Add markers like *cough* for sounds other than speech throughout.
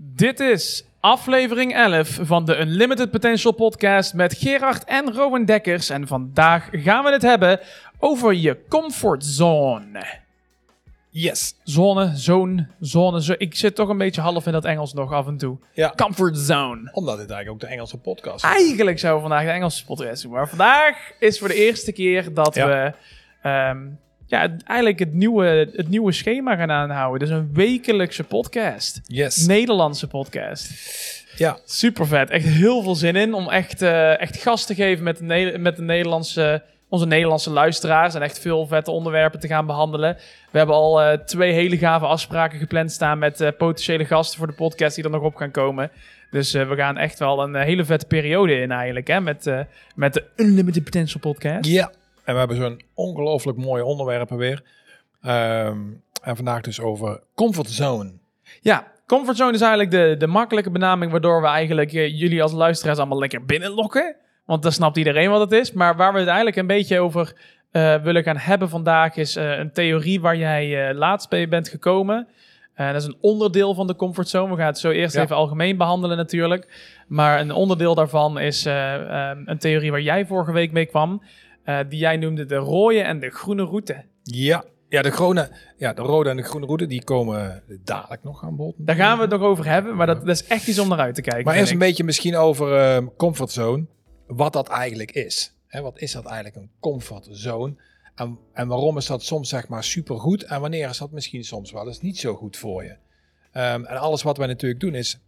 Dit is aflevering 11 van de Unlimited Potential podcast met Gerard en Rowan Dekkers. En vandaag gaan we het hebben over je comfortzone. Yes. Zone, zone, zone. Zo. Ik zit toch een beetje half in dat Engels nog af en toe. Ja. Comfort zone. Omdat dit eigenlijk ook de Engelse podcast is. Eigenlijk zou we vandaag de Engelse podcast doen. Maar vandaag is voor de eerste keer dat Ja. we ehm, ja, het- eigenlijk het nieuwe, het nieuwe schema gaan aanhouden. Dus een wekelijkse podcast. Yes. Nederlandse podcast. Ja. Super vet. Echt heel veel zin in om echt, eh, echt gast te geven met de, met de Nederlandse, onze Nederlandse luisteraars. En echt veel vette onderwerpen te gaan behandelen. We hebben al eh, twee hele gave afspraken gepland staan met eh, potentiële gasten voor de podcast die er nog op gaan komen. Dus we gaan echt wel een hele vette periode in eigenlijk. Hè, met, met de Unlimited Potential podcast. Ja. En we hebben zo'n ongelooflijk mooie onderwerpen weer. Ehm, en vandaag dus over comfortzone. Ja, comfortzone is eigenlijk de, de makkelijke benaming waardoor we eigenlijk eh, jullie als luisteraars allemaal lekker binnenlokken. Want dan snapt iedereen wat het is. Maar waar we het eigenlijk een beetje over eh, willen gaan hebben vandaag is eh, een theorie waar jij laatst bij bent gekomen. Dat is een onderdeel van de comfortzone. We gaan het zo eerst Ja. even algemeen behandelen natuurlijk. Maar een onderdeel daarvan is eh, eh, een theorie waar jij vorige week mee kwam. Eh, die jij noemde de rode en de groene route. Ja. Ja, de, groene, ja, de rode en de groene route, die komen dadelijk nog aan bod. Daar gaan we het nog over hebben. Maar dat, dat is echt iets om naar uit te kijken. Maar eerst een beetje misschien over ehm, comfortzone. Wat dat eigenlijk is. Hè, wat is dat eigenlijk, een comfortzone? En, en waarom is dat soms zeg maar supergoed? En wanneer is dat misschien soms wel eens niet zo goed voor je? Ehm, en alles wat wij natuurlijk doen is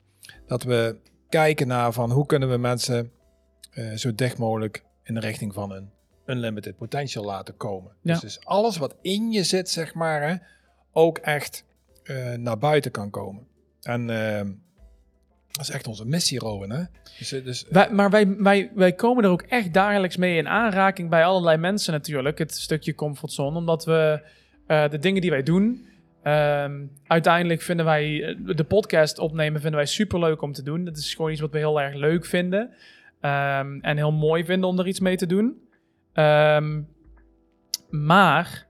dat we kijken naar van hoe kunnen we mensen eh, zo dicht mogelijk in de richting van een unlimited potential laten komen. Ja. Dus, dus alles wat in je zit, zeg maar, hè, ook echt eh, naar buiten kan komen. En ehm, dat is echt onze missie, Rowan. Hè? Dus, eh, dus, Wij, maar wij, wij, wij komen er ook echt dagelijks mee in aanraking bij allerlei mensen natuurlijk. Het stukje comfortzone. Omdat we eh, de dingen die wij doen. ehm, uiteindelijk vinden wij eh, de podcast opnemen vinden wij super leuk om te doen. Dat is gewoon iets wat we heel erg leuk vinden. ehm, en heel mooi vinden om er iets mee te doen. Ehm, maar.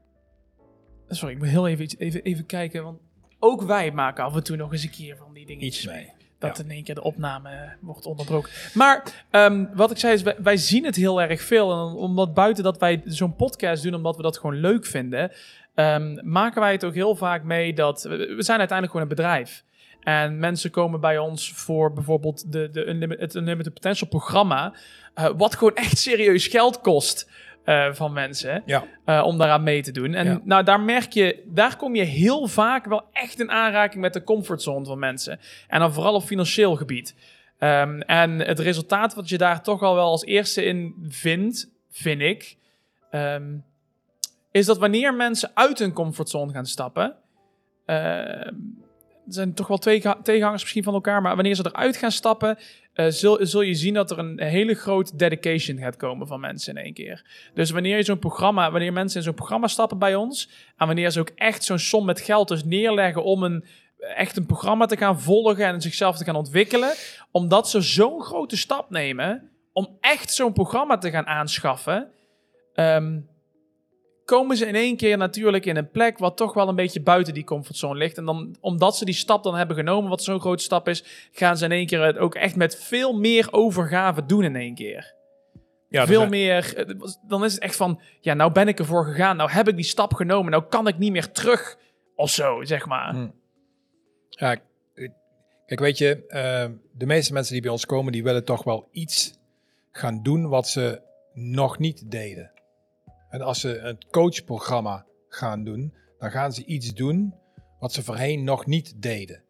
Sorry, ik moet heel even, even, even kijken. Want ook wij maken af en toe nog eens een keer van die dingen iets mee. dat Ja. in één keer de opname wordt onderbroken. Maar ehm, wat ik zei is, wij, wij zien het heel erg veel. En omdat buiten dat wij zo'n podcast doen, omdat we dat gewoon leuk vinden, ehm, maken wij het ook heel vaak mee dat we we zijn uiteindelijk gewoon een bedrijf. En mensen komen bij ons voor bijvoorbeeld de, de Unlimited, het Unlimited Potential programma, eh, wat gewoon echt serieus geld kost eh, van mensen Ja. eh, om daaraan mee te doen. En Ja. nou, daar merk je, daar kom je heel vaak wel echt in aanraking met de comfortzone van mensen. En dan vooral op financieel gebied. Ehm, en het resultaat wat je daar toch al wel als eerste in vindt, vind ik, ehm, is dat wanneer mensen uit hun comfortzone gaan stappen, ehm, zijn toch wel twee tegenhangers misschien van elkaar, maar wanneer ze eruit gaan stappen, eh, zul, zul je zien dat er een hele grote dedication gaat komen van mensen in één keer. Dus wanneer je zo'n programma, wanneer mensen in zo'n programma stappen bij ons, en wanneer ze ook echt zo'n som met geld dus neerleggen om een echt een programma te gaan volgen en zichzelf te gaan ontwikkelen, omdat ze zo'n grote stap nemen om echt zo'n programma te gaan aanschaffen, ehm, komen ze in één keer natuurlijk in een plek wat toch wel een beetje buiten die comfortzone ligt. En dan, omdat ze die stap dan hebben genomen, wat zo'n grote stap is, gaan ze in één keer het ook echt met veel meer overgave doen in één keer. Ja, veel dus, meer. eh, Dan is het echt van, ja, nou ben ik ervoor gegaan, nou heb ik die stap genomen, nou kan ik niet meer terug of zo, zeg maar. Hm. Ja, kijk, weet je, eh, de meeste mensen die bij ons komen, die willen toch wel iets gaan doen wat ze nog niet deden. En als ze het coachprogramma gaan doen, dan gaan ze iets doen wat ze voorheen nog niet deden.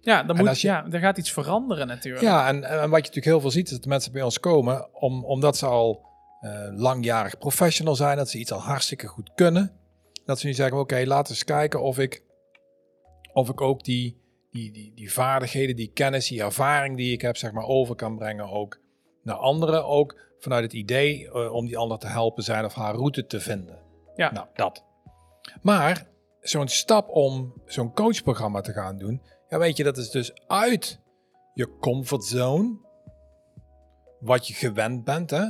Ja, dan moet, je- ja, er gaat iets veranderen natuurlijk. Ja, en, en wat je natuurlijk heel veel ziet, is dat mensen bij ons komen om, omdat ze al eh, langjarig professional zijn, dat ze iets al hartstikke goed kunnen. Dat ze nu zeggen, oké, laten we eens kijken of ik, of ik ook die, die, die, die vaardigheden, die kennis, die ervaring die ik heb, zeg maar, over kan brengen ook naar anderen. Ook vanuit het idee eh, om die ander te helpen zijn of haar route te vinden. Ja. Nou, dat. Maar zo'n stap om zo'n coachprogramma te gaan doen, ja, weet je, dat is dus uit je comfortzone, wat je gewend bent, hè.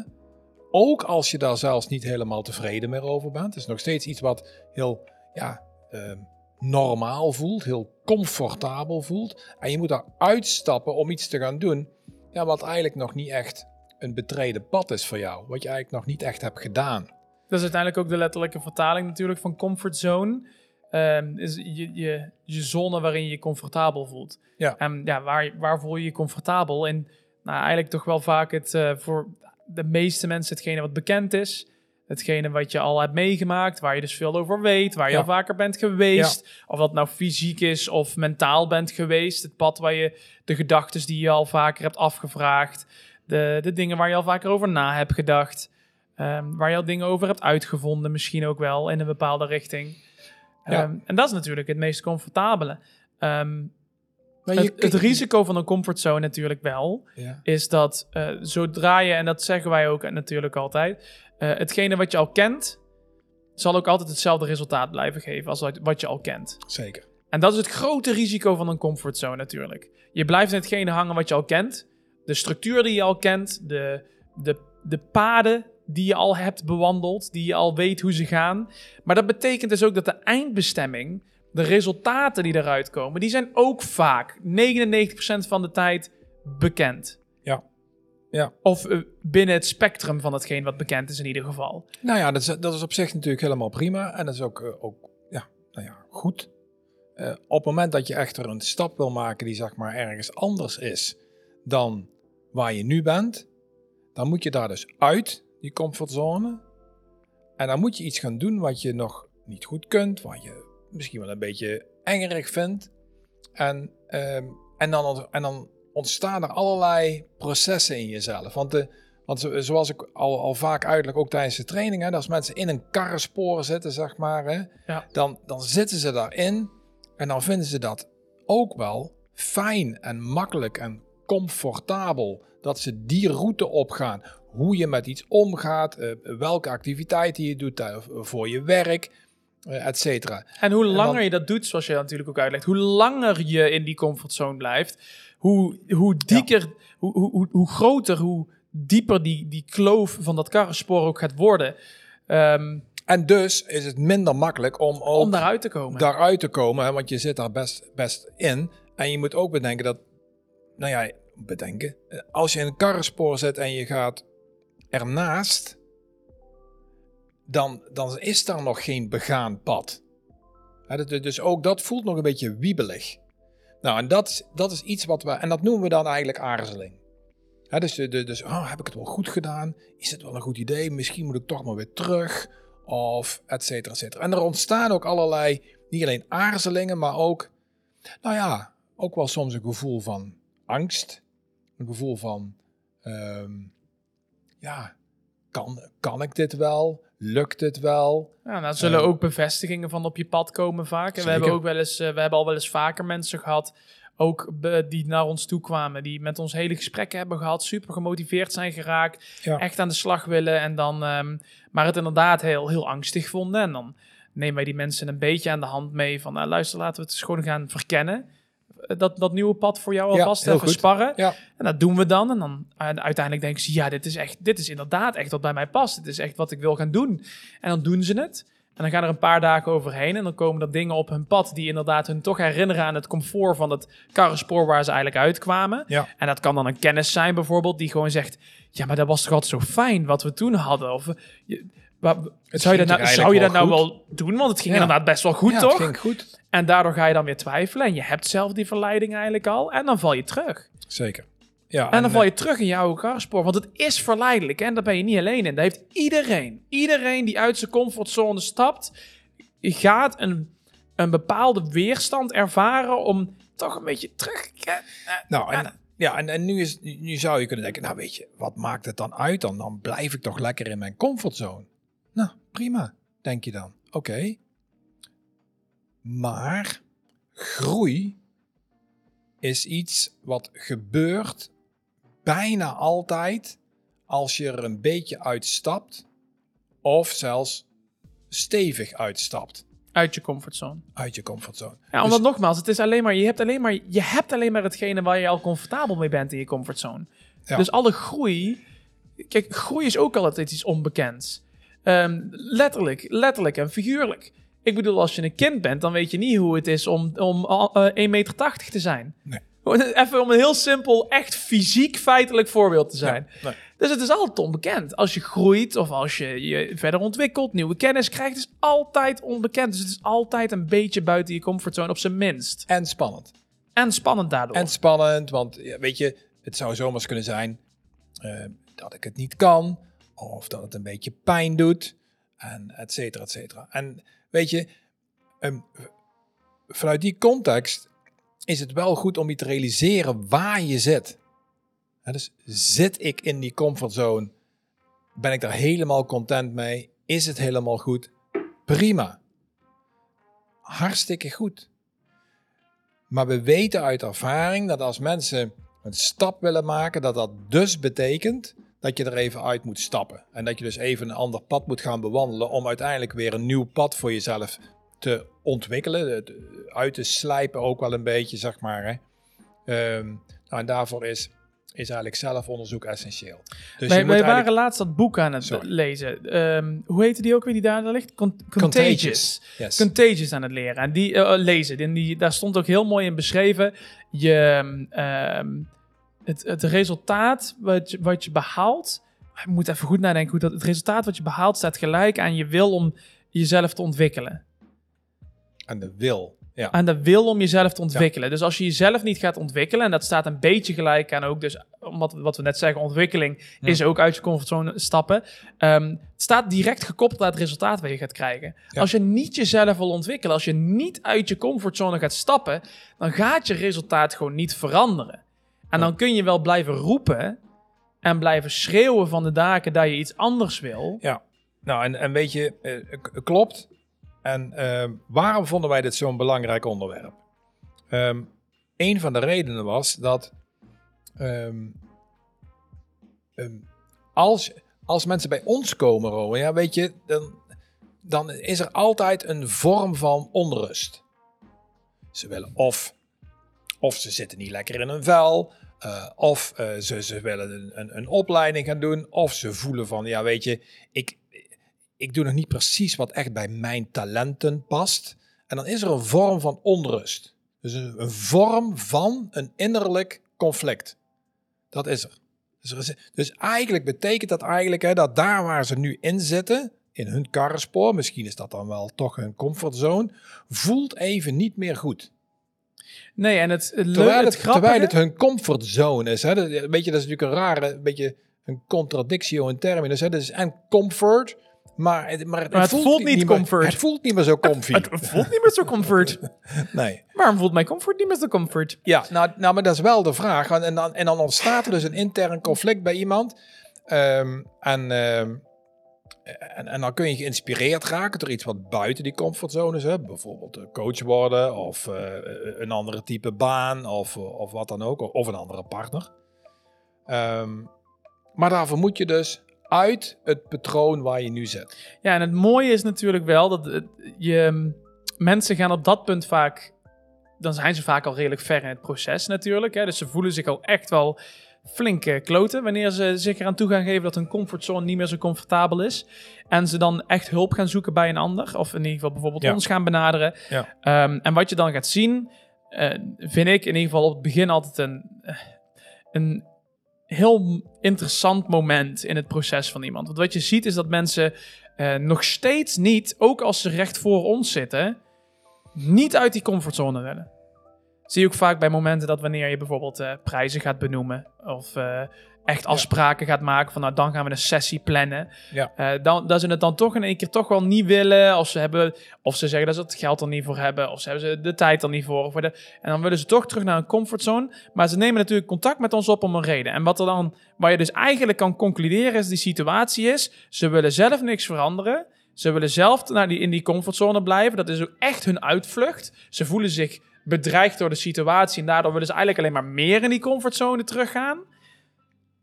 Ook als je daar zelfs niet helemaal tevreden meer over bent. Het is nog steeds iets wat heel, ja, ehm, normaal voelt, heel comfortabel voelt. En je moet daar uitstappen om iets te gaan doen, ja, wat eigenlijk nog niet echt een betreden pad is voor jou. Wat je eigenlijk nog niet echt hebt gedaan. Dat is uiteindelijk ook de letterlijke vertaling natuurlijk van comfortzone. Um, is je, je, je zone waarin je je comfortabel voelt. Ja. En ja, waar, waar voel je je comfortabel? En nou, eigenlijk toch wel vaak het uh, voor de meeste mensen hetgene wat bekend is. Hetgene wat je al hebt meegemaakt, waar je dus veel over weet, waar je al vaker bent geweest. Of dat nou fysiek is of mentaal bent geweest. Het pad waar je de gedachten die je al vaker hebt afgevraagd. De, de dingen waar je al vaker over na hebt gedacht. Um, waar je al dingen over hebt uitgevonden, misschien ook wel in een bepaalde richting. Um, en dat is natuurlijk het meest comfortabele. Um, het, het, risico van een comfortzone natuurlijk wel, ja. is dat uh, zodra je, en dat zeggen wij ook natuurlijk altijd, uh, hetgene wat je al kent, zal ook altijd hetzelfde resultaat blijven geven als wat je al kent. Zeker. En dat is het grote risico van een comfortzone natuurlijk. Je blijft in hetgene hangen wat je al kent, de structuur die je al kent, de, de, de paden die je al hebt bewandeld, die je al weet hoe ze gaan. Maar dat betekent dus ook dat de eindbestemming, de resultaten die eruit komen, die zijn ook vaak 99% van de tijd bekend. Ja. ja. Of uh, binnen het spectrum van hetgeen wat bekend is in ieder geval. Nou ja, dat is, dat is op zich natuurlijk helemaal prima. En dat is ook, uh, ook ja, nou ja, goed. Uh, op het moment dat je echter een stap wil maken die zeg maar ergens anders is dan waar je nu bent, dan moet je daar dus uit die comfortzone. En dan moet je iets gaan doen wat je nog niet goed kunt, wat je misschien wel een beetje engerig vindt. En, um, en, dan, en dan ontstaan er allerlei processen in jezelf. Want, de, want zoals ik al, al vaak uitleg, ook tijdens de training, hè, als mensen in een karrenspoor zitten, zeg maar, hè, ja. dan, dan zitten ze daarin en dan vinden ze dat ook wel fijn en makkelijk en comfortabel dat ze die route opgaan hoe je met iets omgaat, uh, welke activiteiten je doet uh, voor je werk, uh, et cetera. En hoe langer en dan, je dat doet, zoals je natuurlijk ook uitlegt, hoe langer je in die comfortzone blijft, hoe, hoe dieker, ja. hoe, hoe, hoe, groter, hoe dieper die, die kloof van dat karrenspoor ook gaat worden. Um, en dus is het minder makkelijk om om daaruit te komen. Daaruit te komen, hè, want je zit daar best, best in. En je moet ook bedenken dat, nou ja, bedenken. Als je een karrenspoor zit en je gaat ernaast, dan, dan is daar nog geen begaan pad. dus ook dat voelt nog een beetje wiebelig. Nou, en dat, dat is iets wat we, en dat noemen we dan eigenlijk aarzeling. dus dus oh, heb ik het wel goed gedaan? Is het wel een goed idee? Misschien moet ik toch maar weer terug. Of et cetera, et cetera. En er ontstaan ook allerlei, niet alleen aarzelingen, maar ook, nou ja, ook wel soms een gevoel van angst. Een gevoel van, um, ja, kan, kan ik dit wel? Lukt het wel? Ja, nou zullen uh, ook bevestigingen van op je pad komen vaak. En we hebben ook wel eens, uh, we hebben al wel eens vaker mensen gehad, ook die naar ons toe kwamen, die met ons hele gesprekken hebben gehad, super gemotiveerd zijn geraakt, ja. echt aan de slag willen en dan, um, maar het inderdaad heel, heel angstig vonden. En dan nemen wij die mensen een beetje aan de hand mee van, nou, luister, laten we het eens gewoon gaan verkennen dat, dat nieuwe pad voor jou alvast ja, even sparren. Ja. En dat doen we dan. En dan en uiteindelijk denken ze, ja, dit is echt, dit is inderdaad echt wat bij mij past. Dit is echt wat ik wil gaan doen. En dan doen ze het. En dan gaan er een paar dagen overheen en dan komen er dingen op hun pad die inderdaad hun toch herinneren aan het comfort van het karrenspoor waar ze eigenlijk uitkwamen. Ja. En dat kan dan een kennis zijn bijvoorbeeld die gewoon zegt, ja, maar dat was toch altijd zo fijn wat we toen hadden. Of je, zou je, dat nou, zou je dat nou wel doen? Want het ging Ja. inderdaad best wel goed, ja, toch? Het ging goed. En daardoor ga je dan weer twijfelen. En je hebt zelf die verleiding eigenlijk al. En dan val je terug. Zeker. Ja, En dan val eh, je terug in je oude karspoor. Want het is verleidelijk. En daar ben je niet alleen in. Dat heeft iedereen. Iedereen die uit zijn comfortzone stapt, gaat een, een bepaalde weerstand ervaren om toch een beetje terug. eh, Nou, en, ja, en, en nu, is, nu zou je kunnen denken, nou weet je, wat maakt het dan uit dan? Dan blijf ik toch lekker in mijn comfortzone. Prima, denk je dan. Oké. Maar groei is iets wat gebeurt bijna altijd als je er een beetje uitstapt of zelfs stevig uitstapt uit je comfortzone. uit je comfortzone. Ja, omdat nogmaals, het is alleen maar, je hebt alleen maar, je hebt alleen maar hetgene waar je al comfortabel mee bent in je comfortzone. Ja. Dus alle groei, kijk, groei is ook altijd iets onbekends. Ehm, letterlijk, letterlijk en figuurlijk. Ik bedoel, als je een kind bent, dan weet je niet hoe het is om, om uh, 1,80 meter te zijn. Nee. *laughs* Even om een heel simpel, echt fysiek feitelijk voorbeeld te zijn. nee. Dus het is altijd onbekend. Als je groeit of als je je verder ontwikkelt, nieuwe kennis krijgt, is altijd onbekend. Dus het is altijd een beetje buiten je comfortzone, op zijn minst. En spannend. En spannend daardoor. En spannend, want weet je, het zou zomaar kunnen zijn uh, dat ik het niet kan, of dat het een beetje pijn doet, en et cetera, et cetera. En weet je, um, vanuit die context is het wel goed om je te realiseren waar je zit. Dus zit ik in die comfortzone? Ben ik daar helemaal content mee? Is het helemaal goed? Prima. Hartstikke goed. Maar we weten uit ervaring dat als mensen een stap willen maken, dat dat dus betekent dat je er even uit moet stappen. En dat je dus even een ander pad moet gaan bewandelen om uiteindelijk weer een nieuw pad voor jezelf te ontwikkelen. Uit te slijpen ook wel een beetje, zeg maar. Hè. Um, nou, en daarvoor is is eigenlijk zelfonderzoek essentieel. Dus wij, wij waren laatst dat boek aan het lezen. Um, hoe heette die ook weer die daar ligt? Contagious. Contagious. Yes. Contagious aan het leren. En die uh, lezen. En die, daar stond ook heel mooi in beschreven. Je, um, het, het resultaat wat je, wat je behaalt. Ik moet even goed nadenken hoe dat. Het resultaat wat je behaalt staat gelijk aan je wil om jezelf te ontwikkelen. Aan de wil. Ja. Aan de wil om jezelf te ontwikkelen. Dus als je jezelf niet gaat ontwikkelen, en dat staat een beetje gelijk aan ook, dus wat, wat we net zeggen, ontwikkeling is ook uit je comfortzone stappen. Um, het staat direct gekoppeld aan het resultaat wat je gaat krijgen. Als je niet jezelf wil ontwikkelen, als je niet uit je comfortzone gaat stappen, dan gaat je resultaat gewoon niet veranderen. En dan kun je wel blijven roepen en blijven schreeuwen van de daken dat je iets anders wil. Ja, nou en, en weet je, uh, klopt. En uh, waarom vonden wij dit zo'n belangrijk onderwerp? Um, een van de redenen was dat um, um, als, als mensen bij ons komen, Rowan, ja, weet je, dan, dan is er altijd een vorm van onrust. Ze willen of, of ze zitten niet lekker in hun vel, uh, of uh, ze, ze willen een, een, een opleiding gaan doen, of ze voelen van, ja, weet je, ik, ik doe nog niet precies wat echt bij mijn talenten past. En dan is er een vorm van onrust. Dus een, vorm van een innerlijk conflict. Dat is er. Dus, dus eigenlijk betekent dat eigenlijk hè, dat daar waar ze nu in zitten, in hun karrenspoor, misschien is dat dan wel toch hun comfortzone, voelt even niet meer goed. Nee, en het, het terwijl, het, het terwijl het hun comfortzone is. Hè, dat, weet je, dat is natuurlijk een rare, een beetje een contradictio in terminus. Hè, dus en comfort maar het, maar het, voelt, niet, comfort. het voelt niet meer zo comfy. Het, voelt niet meer zo comfort. *laughs* nee. Waarom voelt mijn comfort niet meer zo comfort? Ja, nou, nou, maar dat is wel de vraag. En dan, en dan ontstaat er dus een intern conflict bij iemand. Um, en, um, en, en, dan kun je geïnspireerd raken door iets wat buiten die comfortzone is. Bijvoorbeeld coach worden of uh, een andere type baan of, of wat dan ook. Of een andere partner. Um, maar daarvoor moet je dus uit het patroon waar je nu zit. Ja, en het mooie is natuurlijk wel dat je mensen gaan op dat punt vaak, dan zijn ze vaak al redelijk ver in het proces natuurlijk. Hè? Dus ze voelen zich al echt wel flinke kloten wanneer ze zich eraan toe gaan geven dat hun comfortzone niet meer zo comfortabel is. En ze dan echt hulp gaan zoeken bij een ander, of in ieder geval bijvoorbeeld ons gaan benaderen. Ja. Um, en wat je dan gaat zien, uh, vind ik in ieder geval op het begin altijd een, een heel interessant moment in het proces van iemand. Want wat je ziet is dat mensen uh, nog steeds niet, ook als ze recht voor ons zitten, niet uit die comfortzone willen. Zie je ook vaak bij momenten dat wanneer je bijvoorbeeld uh, prijzen gaat benoemen of uh, echt afspraken gaat maken van nou dan gaan we een sessie plannen. Ja. Uh, dan, dat ze het dan toch in één keer toch wel niet willen. Of ze, hebben, of ze zeggen dat ze het geld er niet voor hebben. Of ze hebben ze de tijd er niet voor. Of de, en dan willen ze toch terug naar een comfortzone. Maar ze nemen natuurlijk contact met ons op om een reden. En wat er dan, waar je dus eigenlijk kan concluderen is die situatie is. Ze willen zelf niks veranderen. Ze willen zelf naar die, in die comfortzone blijven. Dat is ook echt hun uitvlucht. Ze voelen zich bedreigd door de situatie. En daardoor willen ze eigenlijk alleen maar meer in die comfortzone teruggaan.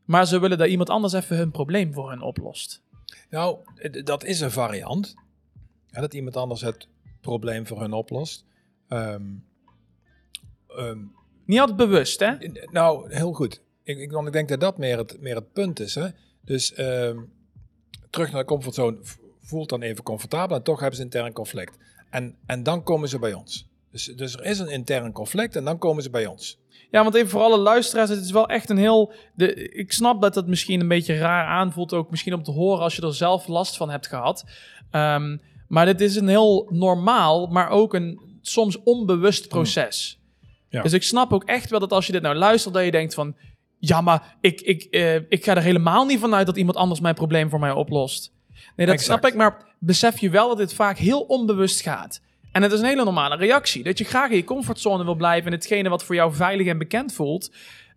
Maar ze willen dat iemand anders even hun probleem voor hen oplost. Nou, dat is een variant. Ja, dat iemand anders het probleem voor hen oplost. Um, um, Niet altijd bewust, hè? Nou, heel goed. Ik, ik, ik denk dat dat meer het, meer het punt is. Hè? Dus um, terug naar de comfortzone voelt dan even comfortabel en toch hebben ze intern conflict. en, en dan komen ze bij ons. Dus, dus er is een intern conflict en dan komen ze bij ons. Ja, want even voor alle luisteraars, het is wel echt een heel... De, ik snap dat het misschien een beetje raar aanvoelt, ook misschien om te horen als je er zelf last van hebt gehad. Ehm, maar dit is een heel normaal, maar ook een soms onbewust proces. Ja. Dus ik snap ook echt wel dat als je dit nou luistert, dat je denkt van... Ja, maar ik, ik, eh, ik ga er helemaal niet vanuit dat iemand anders mijn probleem voor mij oplost. Nee, dat Exact. snap ik, maar besef je wel dat dit vaak heel onbewust gaat. En het is een hele normale reactie. Dat je graag in je comfortzone wil blijven en hetgene wat voor jou veilig en bekend voelt.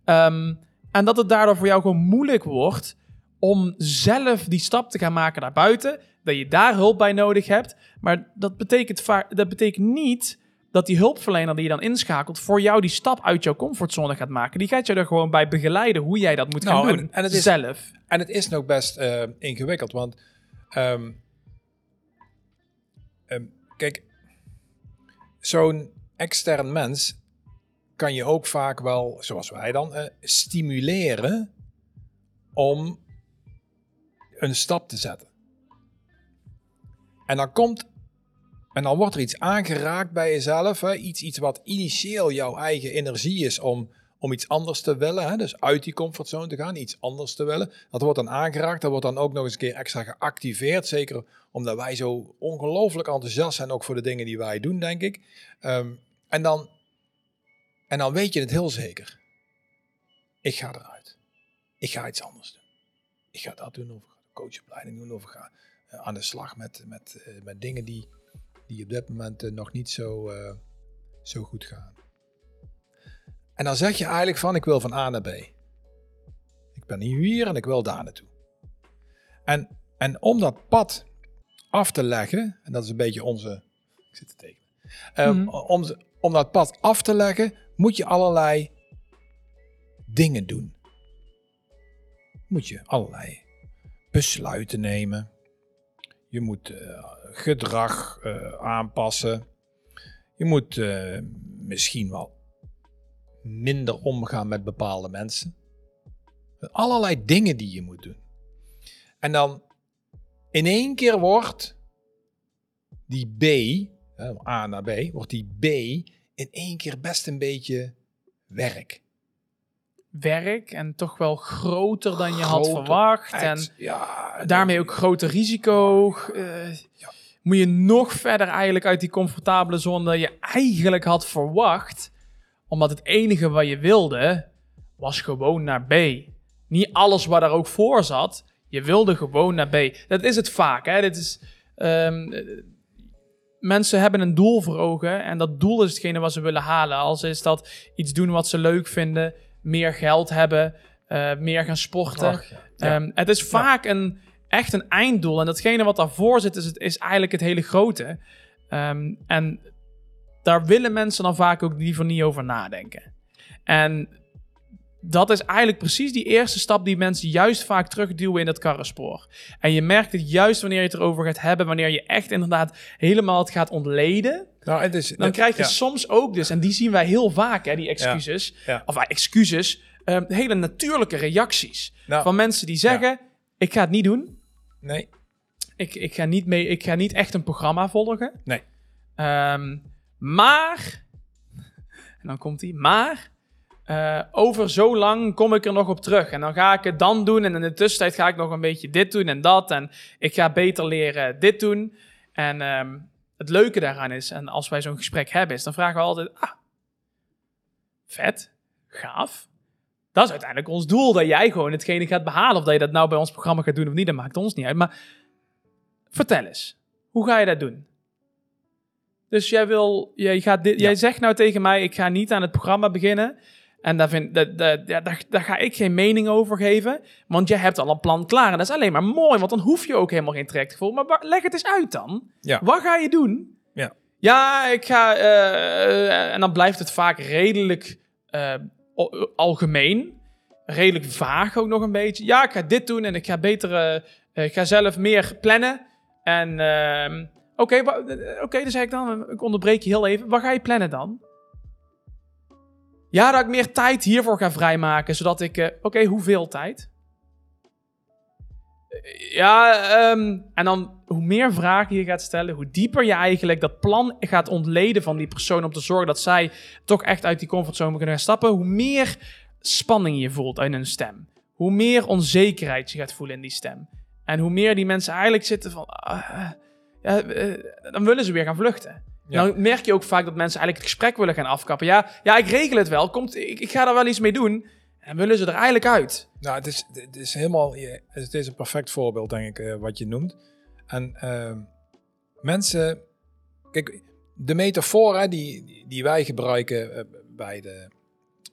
Ehm, en dat het daardoor voor jou gewoon moeilijk wordt om zelf die stap te gaan maken naar buiten. Dat je daar hulp bij nodig hebt. Maar dat betekent, dat betekent niet dat die hulpverlener die je dan inschakelt voor jou die stap uit jouw comfortzone gaat maken. Die gaat je er gewoon bij begeleiden hoe jij dat moet gaan Nou, doen. en- en het is- zelf. En het is nog best eh, ingewikkeld, want ehm, ehm, kijk, zo'n extern mens kan je ook vaak wel, zoals wij dan, eh, stimuleren om een stap te zetten. En dan komt, en dan wordt er iets aangeraakt bij jezelf, iets, iets wat initieel jouw eigen energie is om, om iets anders te willen, hè, dus uit die comfortzone te gaan, iets anders te willen. Dat wordt dan aangeraakt, dat wordt dan ook nog eens een keer extra geactiveerd, zeker omdat wij zo ongelooflijk enthousiast zijn ook voor de dingen die wij doen, denk ik. Ehm, en, dan, en dan weet je het heel zeker. Ik ga eruit. Ik ga iets anders doen. Ik ga dat doen, of ik ga de coachopleiding doen, of ik ga eh, aan de slag met, met, eh, met dingen die, die op dit moment eh, nog niet zo, zo goed gaan. En dan zeg je eigenlijk van, ik wil van A naar B. Ik ben hier en ik wil daar naartoe. En, en om dat pad af te leggen, en dat is een beetje onze... Ik zit te tekenen. Eh, Mhm. om, om dat pad af te leggen, moet je allerlei dingen doen. Moet je allerlei besluiten nemen. Je moet eh, gedrag eh, aanpassen. Je moet eh, misschien wel minder omgaan met bepaalde mensen. Allerlei dingen die je moet doen. En dan in één keer wordt die B, A naar B, wordt die B in één keer best een beetje werk. Werk en toch wel groter dan je had verwacht. En ja, daarmee ook groter risico. Eh, Ja. Moet je nog verder eigenlijk uit die comfortabele zone dan je eigenlijk had verwacht. Omdat het enige wat je wilde, was gewoon naar B. Niet alles wat er ook voor zat. Je wilde gewoon naar B. Dat is het vaak. Hè? Dit is, ehm, eh, mensen hebben een doel voor ogen. En dat doel is hetgene wat ze willen halen. Als is dat iets doen wat ze leuk vinden. Meer geld hebben. eh, meer gaan sporten. Ach, ja. Ja. Ehm, het is vaak een, echt een einddoel. En datgene wat daarvoor zit, is eigenlijk het hele grote. Ehm, en daar willen mensen dan vaak ook liever niet over nadenken. En dat is eigenlijk precies die eerste stap die mensen juist vaak terugduwen in het karrenspoor. En je merkt het juist wanneer je het erover gaat hebben, wanneer je echt inderdaad helemaal het gaat ontleden. nou, het is, Dan krijg je ja. soms ook dus, en die zien wij heel vaak, hè, die excuses. Ja. Of ah, excuses, ehm, hele natuurlijke reacties. Nou, Van mensen die zeggen, ik ga het niet doen. nee, Ik, ik, ga niet mee, ik ga niet echt een programma volgen. Nee. Ehm, maar, en dan komt hij, maar eh, over zo lang kom ik er nog op terug. En dan ga ik het dan doen. En in de tussentijd ga ik nog een beetje dit doen en dat. En ik ga beter leren dit doen. En ehm, het leuke daaraan is, en als wij zo'n gesprek hebben, is dan vragen we altijd: ah, vet, gaaf. Dat is uiteindelijk ons doel, dat jij gewoon hetgene gaat behalen. Of dat je dat nou bij ons programma gaat doen of niet, dat maakt ons niet uit. Maar vertel eens, hoe ga je dat doen? Dus jij, wil, jij, gaat dit, Ja. jij zegt nou tegen mij, ik ga niet aan het programma beginnen. En daar, vind, dat, dat, ja, daar, daar ga ik geen mening over geven. Want jij hebt al een plan klaar. En dat is alleen maar mooi, want dan hoef je ook helemaal geen trajectgevoel. Maar wa- leg het eens uit dan. Ja. Wat ga je doen? Ja. Ja, ik ga... eh, en dan blijft het vaak redelijk eh, algemeen. Redelijk vaag ook nog een beetje. Ja, ik ga dit doen en ik ga beter... eh, ik ga zelf meer plannen. En... Oké, wa- eh, oké, dan zeg ik dan, ik onderbreek je heel even. Wat ga je plannen dan? Ja, dat ik meer tijd hiervoor ga vrijmaken, zodat ik... eh, Oké, hoeveel tijd? Ja, ehm, en dan hoe meer vragen je gaat stellen, hoe dieper je eigenlijk dat plan gaat ontleden van die persoon om te zorgen dat zij toch echt uit die comfortzone kunnen gaan stappen, hoe meer spanning je voelt in hun stem. Hoe meer onzekerheid je gaat voelen in die stem. En hoe meer die mensen eigenlijk zitten van, ah, ja, eh, dan willen ze weer gaan vluchten. Ja. Dan merk je ook vaak dat mensen eigenlijk het gesprek willen gaan afkappen. Ja, ja ik regel het wel, Komt, ik, ik ga daar wel iets mee doen. En willen ze er eigenlijk uit. Nou, het is, het is helemaal, het is een perfect voorbeeld, denk ik, eh, wat je noemt. En ehm, mensen, kijk, de metafoor hè, die, die- die wij gebruiken eh, bij de,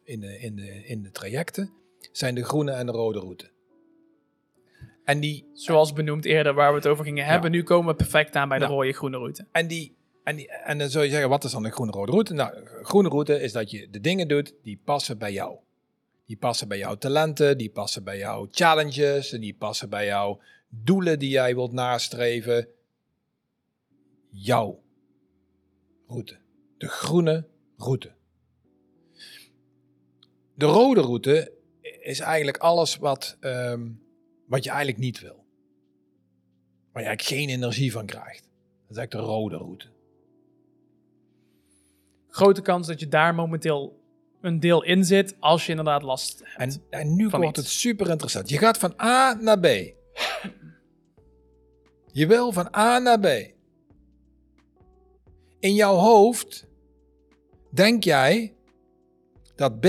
in, de, in, de, in de trajecten, zijn de groene en de rode route. En die, Zoals benoemd eerder, waar we het over gingen hebben. Nu komen we perfect aan bij de Ja. rode groene route. en die, en die, en dan zou je zeggen, wat is dan de groene rode route? Nou, groene route is dat je de dingen doet die passen bij jou. Die passen bij jouw talenten, die passen bij jouw challenges, die passen bij jouw doelen die jij wilt nastreven. Jouw route. De groene route. De rode route is eigenlijk alles wat, ehm, wat je eigenlijk niet wil. Waar je eigenlijk geen energie van krijgt. Dat is eigenlijk de rode route. Grote kans dat je daar momenteel een deel in zit als je inderdaad last hebt. En, en nu wordt iets. het super interessant. Je gaat van A naar B. *laughs* Je wil van A naar B. In jouw hoofd denk jij dat B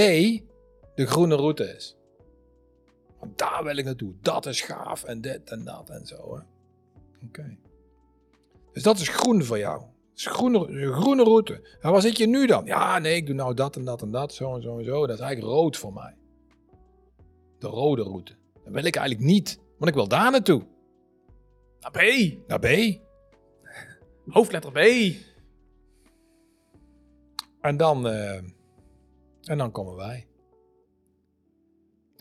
de groene route is. Daar wil ik naartoe. Dat is gaaf en dit en dat en zo. Oké. Dus dat is groen voor jou. Is groene, een groene route. En waar zit je nu dan? Ja, nee, ik doe nou dat en dat en dat, zo en zo en zo. Dat is eigenlijk rood voor mij. De rode route. Dat wil ik eigenlijk niet, want ik wil daar naartoe. Naar B. Naar B. Hoofdletter B. En dan, eh, en dan komen wij.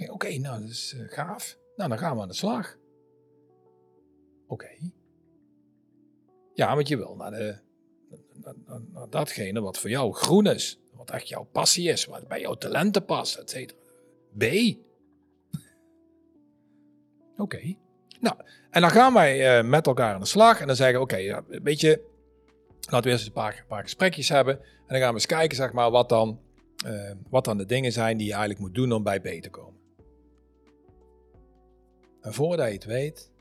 Oké, nou, dat is eh, gaaf. Nou, dan gaan we aan de slag. Oké. Ja, want je wil naar, de, naar- naar datgene wat voor jou groen is. Wat echt jouw passie is. Wat bij jouw talenten past, et cetera. B. *laughs* Oké. Nou, en dan gaan wij eh, met elkaar aan de slag. En dan zeggen we, oké, ja, weet je, laten we eerst een paar, een paar gesprekjes hebben. En dan gaan we eens kijken, zeg maar, wat dan, eh, wat dan de dingen zijn die je eigenlijk moet doen om bij B te komen. En voordat je het weet,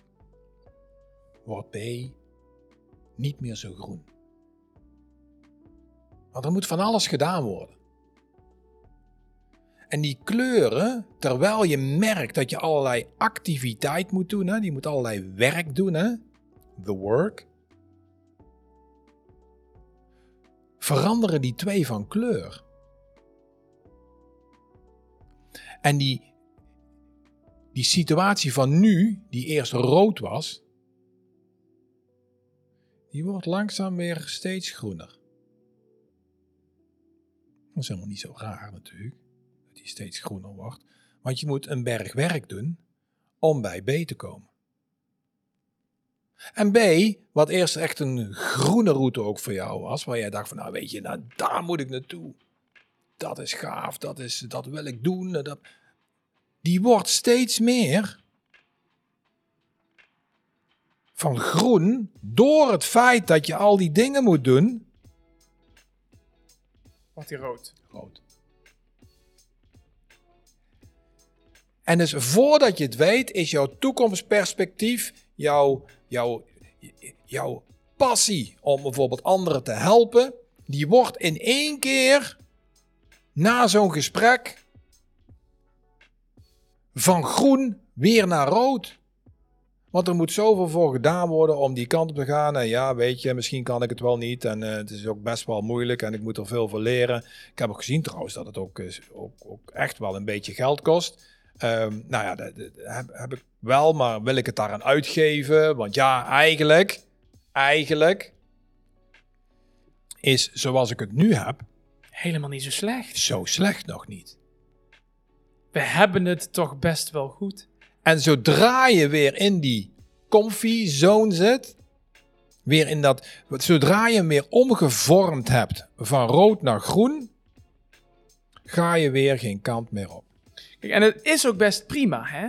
wordt B niet meer zo groen. Want er moet van alles gedaan worden. En die kleuren, terwijl je merkt dat je allerlei activiteit moet doen, hè, die moet allerlei werk doen, hè, the work, veranderen die twee van kleur. En die, die situatie van nu, die eerst rood was, die wordt langzaam weer steeds groener. Dat is helemaal niet zo raar natuurlijk, dat die steeds groener wordt. Want je moet een berg werk doen om bij B te komen. En B, wat eerst echt een groene route ook voor jou was, waar jij dacht van, nou weet je, nou daar moet ik naartoe. Dat is gaaf, dat, is, dat wil ik doen. Dat, die wordt steeds meer van groen door het feit dat je al die dingen moet doen. Wordt die rood. Rood. En dus voordat je het weet, is jouw toekomstperspectief, jouw, jouw, jouw passie om bijvoorbeeld anderen te helpen, die wordt in één keer na zo'n gesprek van groen weer naar rood. Want er moet zoveel voor gedaan worden om die kant op te gaan. En ja, weet je, misschien kan ik het wel niet. En eh, het is ook best wel moeilijk en ik moet er veel voor leren. Ik heb ook gezien trouwens dat het ook, ook, ook echt wel een beetje geld kost. Ehm, nou ja, dat, dat heb, heb ik wel, maar wil ik het daaraan uitgeven? Want ja, eigenlijk, eigenlijk is zoals ik het nu heb, Helemaal niet zo slecht. zo slecht nog niet. We hebben het toch best wel goed. En zodra je weer in die comfy zone zit, weer in dat, zodra je hem weer omgevormd hebt van rood naar groen, ga je weer geen kant meer op. Kijk, en het is ook best prima, hè?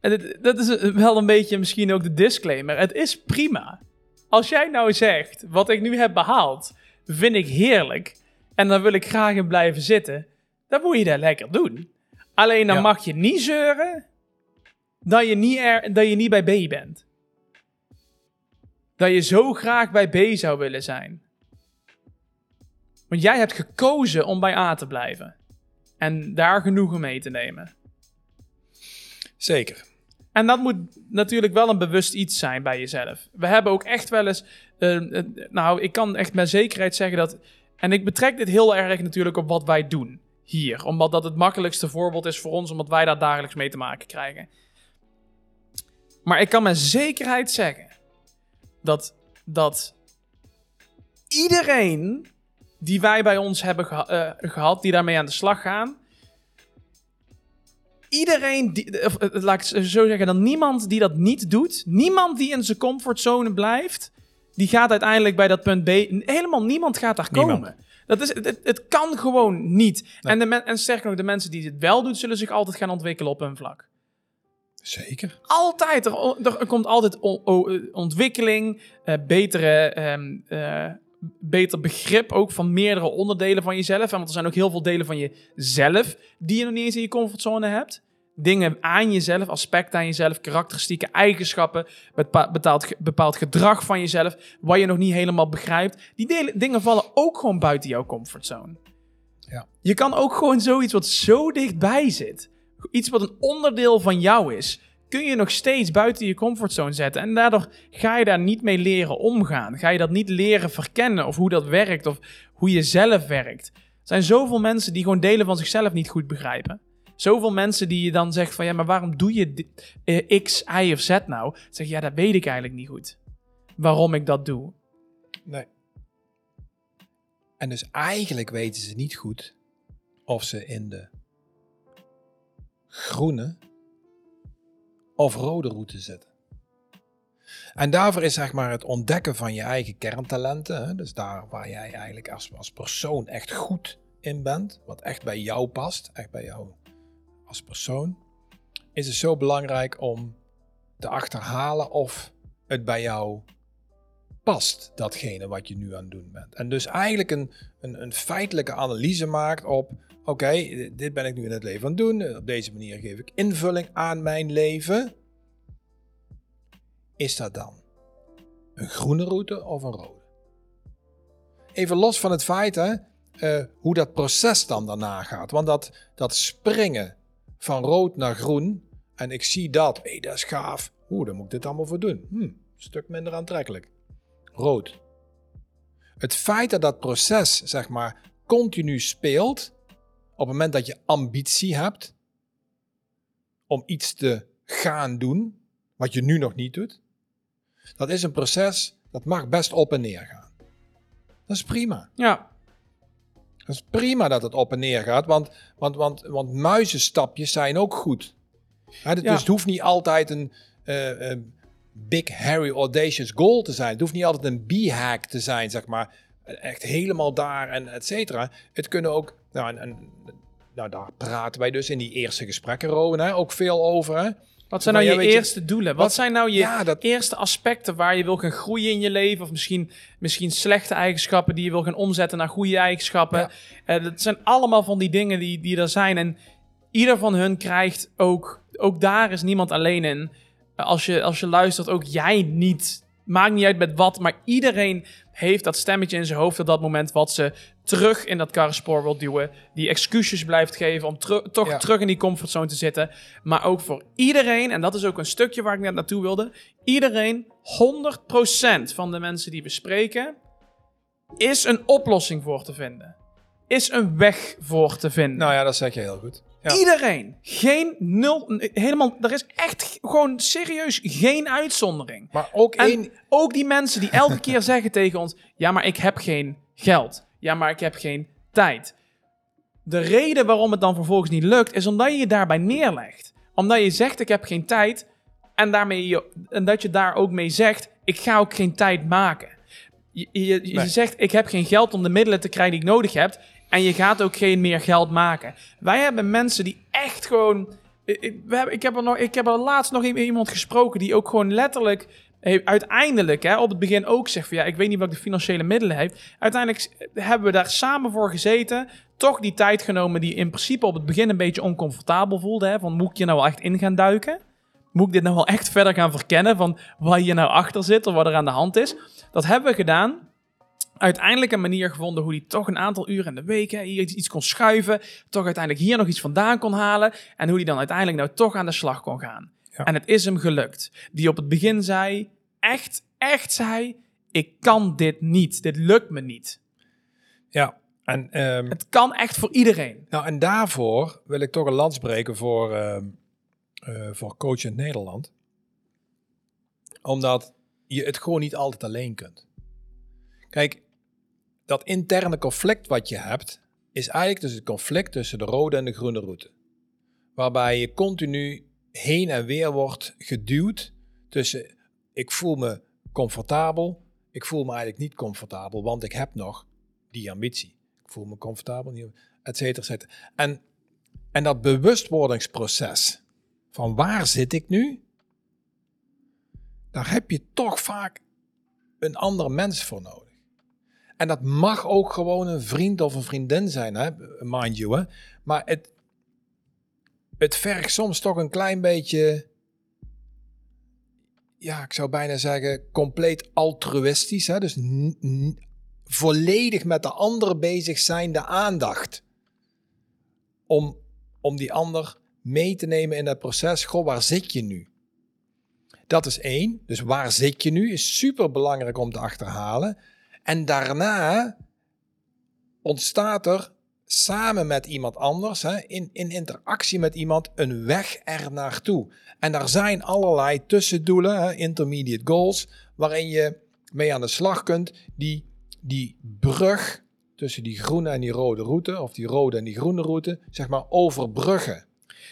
En dat is wel een beetje misschien ook de disclaimer. Het is prima. Als jij nou zegt, wat ik nu heb behaald, vind ik heerlijk. En dan wil ik graag in blijven zitten. Dan moet je dat lekker doen. Alleen dan Ja. mag je niet zeuren dat je niet, er, dat je niet bij B bent. Dat je zo graag bij B zou willen zijn. Want jij hebt gekozen om bij A te blijven. En daar genoegen mee te nemen. Zeker. En dat moet natuurlijk wel een bewust iets zijn bij jezelf. We hebben ook echt wel eens. eh, eh, nou, ik kan echt met zekerheid zeggen dat. En ik betrek dit heel erg natuurlijk op wat wij doen hier. Omdat dat het makkelijkste voorbeeld is voor ons, omdat wij daar dagelijks mee te maken krijgen. Maar ik kan met zekerheid zeggen dat, dat iedereen die wij bij ons hebben geha- eh, gehad, die daarmee aan de slag gaan, iedereen, die, of, eh, laat ik het zo zeggen, dan niemand die dat niet doet, niemand die in zijn comfortzone blijft, die gaat uiteindelijk bij dat punt B, helemaal niemand gaat daar Niemand. Dat is, het, kan gewoon niet. En, de men, en sterker nog, de mensen die het wel doen, zullen zich altijd gaan ontwikkelen op hun vlak. Zeker. Altijd. Er, er komt altijd ontwikkeling, eh, betere, ehm, eh, beter begrip ook van meerdere onderdelen van jezelf. En want er zijn ook heel veel delen van jezelf die je nog niet eens in je comfortzone hebt. Dingen aan jezelf, aspecten aan jezelf, karakteristieke eigenschappen, bepa- bepaald, bepaald gedrag van jezelf, wat je nog niet helemaal begrijpt. Die delen, dingen vallen ook gewoon buiten jouw comfortzone. Ja. Je kan ook gewoon zoiets wat zo dichtbij zit, iets wat een onderdeel van jou is, kun je nog steeds buiten je comfortzone zetten. En daardoor ga je daar niet mee leren omgaan. Ga je dat niet leren verkennen of hoe dat werkt of hoe je zelf werkt. Er zijn zoveel mensen die gewoon delen van zichzelf niet goed begrijpen. Zoveel mensen die je dan zegt van ja, maar waarom doe je dit, eh, X, Y of Z nou? Zeg ja, dat weet ik eigenlijk niet goed. Waarom ik dat doe. Nee. En dus eigenlijk weten ze niet goed of ze in de groene of rode route zitten. En daarvoor is zeg maar het ontdekken van je eigen kerntalenten, hè, dus daar waar jij eigenlijk als, als persoon echt goed in bent, wat echt bij jou past, echt bij jou als persoon, is het zo belangrijk om te achterhalen of het bij jou past, datgene wat je nu aan het doen bent. En dus eigenlijk een, een, een feitelijke analyse maakt op, oké, dit ben ik nu in het leven aan het doen, op deze manier geef ik invulling aan mijn leven. Is dat dan een groene route of een rode? Even los van het feit hè, eh, hoe dat proces dan daarna gaat. Want dat, dat springen van rood naar groen, en ik zie dat, hé, dat is gaaf. Oeh, daar moet ik dit allemaal voor doen. Hm, een stuk minder aantrekkelijk. Rood. Het feit dat dat proces, zeg maar, continu speelt, op het moment dat je ambitie hebt om iets te gaan doen, wat je nu nog niet doet, dat is een proces dat mag best op en neer gaan. Dat is prima. Ja, Dat is prima dat het op en neer gaat, want, want, want, want muizenstapjes zijn ook goed. Dus Ja. het hoeft niet altijd een eh, eh, big, hairy, audacious goal te zijn. Het hoeft niet altijd een b-hack te zijn, zeg maar. Echt helemaal daar en et cetera. Het kunnen ook, nou, en, en- nou, daar praten wij dus in die eerste gesprekken, Rowan, hè, ook veel over. Hè? Wat zijn nou je eerste doelen? Wat, wat- zijn nou je ja, dat- eerste aspecten waar je wil gaan groeien in je leven? Of misschien, misschien slechte eigenschappen die je wil gaan omzetten naar goede eigenschappen. Ja. Eh, dat zijn allemaal van die dingen die, die er zijn. En ieder van hun krijgt ook... Ook daar is niemand alleen in. Eh, Als je, als je luistert, ook jij niet. Maakt niet uit met wat, maar iedereen heeft dat stemmetje in zijn hoofd op dat moment wat ze terug in dat karrenspoor wil duwen. Die excuses blijft geven om teru- toch Ja. terug in die comfortzone te zitten. Maar ook voor iedereen, en dat is ook een stukje waar ik net naartoe wilde. Iedereen, 100% van de mensen die we spreken, is een oplossing voor te vinden. Is een weg voor te vinden. Nou ja, dat zeg je heel goed. Ja. Iedereen. Geen nul. Helemaal. Er is echt gewoon serieus geen uitzondering. Maar ook En één... ook die mensen die elke keer zeggen tegen ons: Ja, maar ik heb geen geld. Ja, maar ik heb geen tijd. De reden waarom het dan vervolgens niet lukt, is omdat je je daarbij neerlegt. Omdat je zegt: Ik heb geen tijd. En, daarmee je, en dat je daar ook mee zegt: Ik ga ook geen tijd maken. Je, je, je Nee. zegt: Ik heb geen geld om de middelen te krijgen die ik nodig heb. En je gaat ook geen meer geld maken. Wij hebben mensen die echt gewoon ik, ik, heb er nog, ik heb er laatst nog iemand gesproken die ook gewoon letterlijk uiteindelijk hè, op het begin ook zegt van ja, ik weet niet wat de financiële middelen heeft. Uiteindelijk hebben we daar samen voor gezeten, toch die tijd genomen die in principe op het begin een beetje oncomfortabel voelde. Hè, van moet ik je nou wel echt in gaan duiken? Moet ik dit nou wel echt verder gaan verkennen van waar hier nou achter zit of wat er aan de hand is? Dat hebben we gedaan uiteindelijk een manier gevonden hoe hij toch een aantal uren in de week hè, hier iets kon schuiven. Toch uiteindelijk hier nog iets vandaan kon halen. En hoe hij dan uiteindelijk nou toch aan de slag kon gaan. Ja. En het is hem gelukt. Die op het begin zei, echt, echt zei, ik kan dit niet. Dit lukt me niet. Ja, en, ehm, Het kan echt voor iedereen. nou, en daarvoor wil ik toch een lans breken voor, ehm eh, voor Coach in Nederland. Omdat je het gewoon niet altijd alleen kunt. Kijk, dat interne conflict wat je hebt, is eigenlijk dus het conflict tussen de rode en de groene route. Waarbij je continu heen en weer wordt geduwd tussen ik voel me comfortabel, ik voel me eigenlijk niet comfortabel, want ik heb nog die ambitie. Ik voel me comfortabel, et cetera, et cetera. En, en dat bewustwordingsproces van waar zit ik nu, daar heb je toch vaak een andere mens voor nodig. En dat mag ook gewoon een vriend of een vriendin zijn, hè? mind you. Hè? Maar het, het vergt soms toch een klein beetje, ja, ik zou bijna zeggen, compleet altruïstisch. Hè? Dus volledig met de ander bezig zijn, de aandacht. Om, om die ander mee te nemen in dat proces. Goh, waar zit je nu? Dat is één. Dus waar zit je nu is super belangrijk om te achterhalen. En daarna ontstaat er samen met iemand anders, hè, in, in interactie met iemand, een weg er naartoe. En daar zijn allerlei tussendoelen, hè, intermediate goals, waarin je mee aan de slag kunt. Die, die brug tussen die groene en die rode route, of die rode en die groene route, zeg maar overbruggen.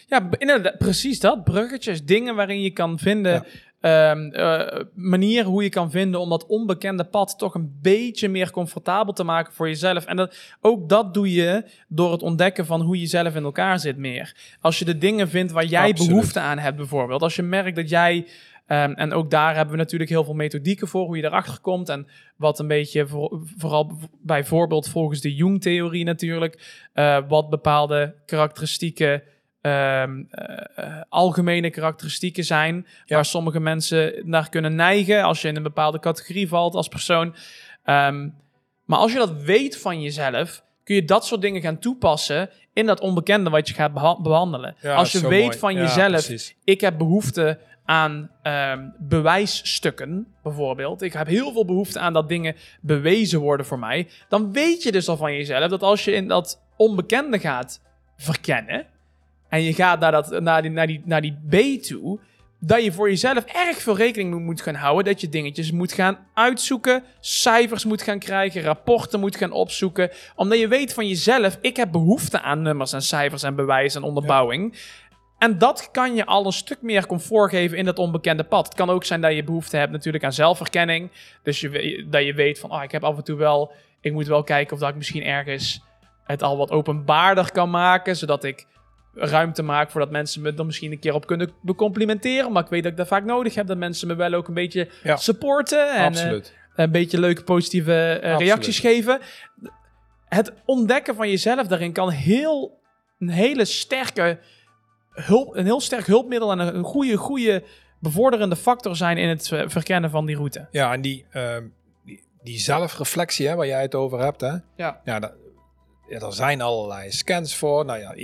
Ja, inderdaad, precies dat. Bruggetjes, dingen waarin je kan vinden. Eh, manieren hoe je kan vinden om dat onbekende pad toch een beetje meer comfortabel te maken voor jezelf. En dat, ook dat doe je door het ontdekken van hoe je zelf in elkaar zit meer. Als je de dingen vindt waar jij Absoluut. behoefte aan hebt, bijvoorbeeld. Als je merkt dat jij. ehm, en ook daar hebben we natuurlijk heel veel methodieken voor, hoe je erachter komt. En wat een beetje, voor- vooral bijvoorbeeld volgens de Jung-theorie natuurlijk, eh, wat bepaalde karakteristieken ehm, eh, eh, algemene karakteristieken zijn Ja. waar sommige mensen naar kunnen neigen als je in een bepaalde categorie valt als persoon. Ehm, maar als je dat weet van jezelf, kun je dat soort dingen gaan toepassen in dat onbekende wat je gaat beha- behandelen. Ja, als je weet mooi. van Ja, jezelf, precies. ik heb behoefte aan ehm, bewijsstukken, bijvoorbeeld. Ik heb heel veel behoefte aan dat dingen bewezen worden voor mij. Dan weet je dus al van jezelf dat als je in dat onbekende gaat verkennen. En je gaat naar, dat, naar, die, naar, die, naar die B toe. dat je voor jezelf erg veel rekening moet gaan houden. Dat je dingetjes moet gaan uitzoeken. cijfers moet gaan krijgen. rapporten moet gaan opzoeken. Omdat je weet van jezelf. ik heb behoefte aan nummers en cijfers en bewijs en onderbouwing. En dat kan je al een stuk meer comfort geven in dat onbekende pad. Het kan ook zijn dat je behoefte hebt natuurlijk aan zelfherkenning. Dus je, dat je weet van, ah, ik heb af en toe wel... Ik moet wel kijken of dat ik misschien ergens het al wat openbaarder kan maken. Zodat ik ruimte maak voordat mensen me er misschien een keer op kunnen becomplimenteren. Maar ik weet dat ik dat vaak nodig heb. Dat mensen me wel ook een beetje Ja. supporten. En, eh, een beetje leuke positieve eh, reacties geven. Het ontdekken van jezelf daarin kan heel, een hele sterke hulp, een heel sterk hulpmiddel en een, goede, goede bevorderende factor zijn in het eh, verkennen van die route. Ja, en die, ehm, die, die zelfreflectie hè, waar jij het over hebt, hè? Ja. Ja, dat, ja, er zijn allerlei scans voor. Nou ja,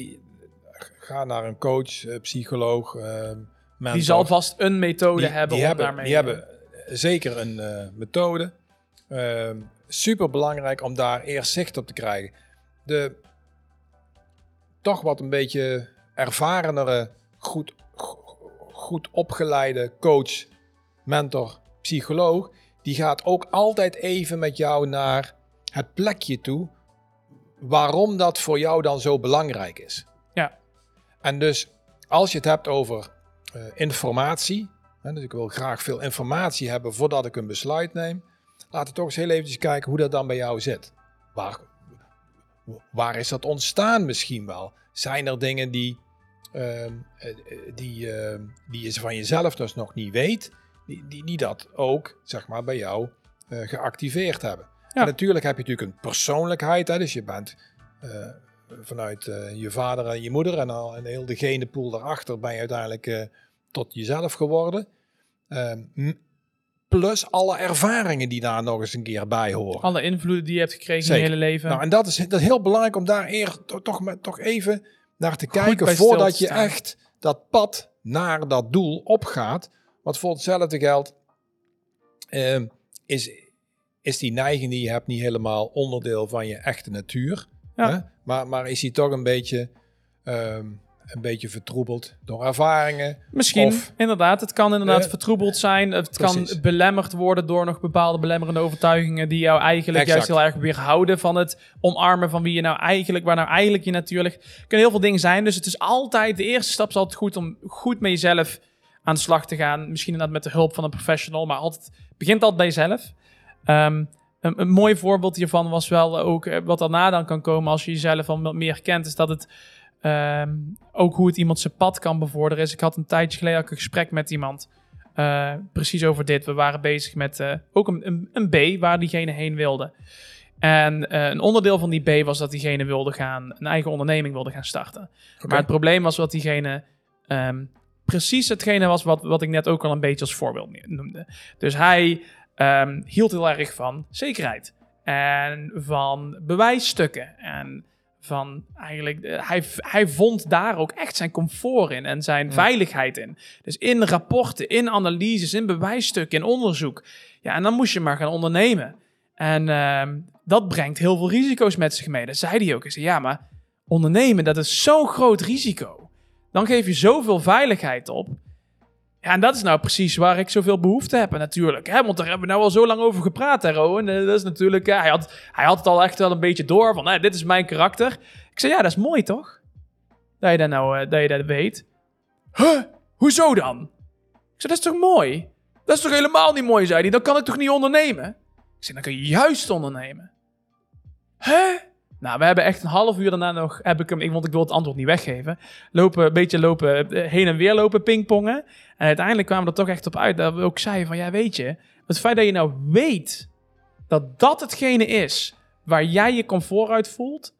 ga naar een coach, eh, psycholoog, mentor. Die zal vast een methode die, hebben die om hebben, daarmee... die hebben zeker een eh, methode. Ehm super belangrijk om daar eerst zicht op te krijgen. De toch wat een beetje ervarenere, goed, go- goed opgeleide coach, mentor, psycholoog, die gaat ook altijd even met jou naar het plekje toe waarom dat voor jou dan zo belangrijk is. En dus als je het hebt over eh, informatie, hè, dus ik wil graag veel informatie hebben voordat ik een besluit neem, laten we toch eens heel eventjes kijken hoe dat dan bij jou zit. Waar, waar is dat ontstaan misschien wel? Zijn er dingen die eh, die, ehm, die je van jezelf dus nog niet weet, die, die, die dat ook zeg maar, bij jou geactiveerd hebben. Ja. En natuurlijk heb je natuurlijk een persoonlijkheid, hè, dus je bent vanuit eh, je vader en je moeder en al en heel de genenpool daarachter ben je uiteindelijk eh, tot jezelf geworden. Ehm, plus alle ervaringen die daar nog eens een keer bij horen. Alle invloeden die je hebt gekregen in je hele leven. Nou, en dat is, dat is heel belangrijk om daar eer, to- toch, met- toch even naar te Goed kijken voordat je echt dat pad naar dat doel opgaat. Want voor hetzelfde geld ehm, is, is die neiging die je hebt niet helemaal onderdeel van je echte natuur. Ja. Hè? Maar, maar is die toch een beetje, ehm, een beetje vertroebeld door ervaringen. Misschien, Of- inderdaad. Het kan inderdaad Eh, vertroebeld zijn. Het precies. kan belemmerd worden door nog bepaalde belemmerende overtuigingen die jou eigenlijk Exact. juist heel erg weerhouden van het omarmen van wie je nou eigenlijk, waar nou eigenlijk je natuur ligt. Er kunnen heel veel dingen zijn. Dus het is altijd, de eerste stap is altijd goed om goed met jezelf aan de slag te gaan. Misschien inderdaad met de hulp van een professional, maar altijd, het begint altijd bij jezelf. Ehm, een, een mooi voorbeeld hiervan was wel ook eh, wat daarna dan kan komen als je jezelf al meer kent, is dat het ehm, ook hoe het iemand zijn pad kan bevorderen is. Ik had een tijdje geleden ook een gesprek met iemand eh, precies over dit. We waren bezig met eh, ook een, een, een B waar diegene heen wilde. En een onderdeel van die B was dat diegene wilde gaan, een eigen onderneming wilde gaan starten. Maar het probleem was dat diegene ehm, precies hetgene was wat, wat ik net ook al een beetje als voorbeeld noemde. Dus hij ehm, hield heel erg van zekerheid en van bewijsstukken en van eigenlijk, eh, hij, hij vond daar ook echt zijn comfort in en zijn veiligheid in. Dus in rapporten, in analyses, in bewijsstukken, in onderzoek. Ja, en dan moest je maar gaan ondernemen. En ehm, dat brengt heel veel risico's met zich mee. Dat zei hij ook. Zei, ja, maar ondernemen, dat is zo'n groot risico. Dan geef je zoveel veiligheid op. Ja, en dat is nou precies waar ik zoveel behoefte heb natuurlijk. Hè? Want daar hebben we nou al zo lang over gepraat, hè, Rowan. Eh, Dat is natuurlijk... eh, hij, had, hij had het al echt wel een beetje door van, hè, dit is mijn karakter. Ik zei, ja, dat is mooi, toch? Dat je dat nou eh, dat je dat weet. Huh? Hoezo dan? Ik zei, dat is toch mooi? Dat is toch helemaal niet mooi, zei hij. Dan kan ik toch niet ondernemen? Ik zei, dan kun je juist ondernemen. Hè? Nou, we hebben echt een half uur daarna nog, heb ik hem, want ik wil het antwoord niet weggeven, lopen, een beetje lopen, eh, heen en weer lopen pingpongen. En uiteindelijk kwamen we er toch echt op uit dat we ook zeiden van, ja weet je, het feit dat je nou weet dat dat hetgene is waar jij je comfort uit voelt,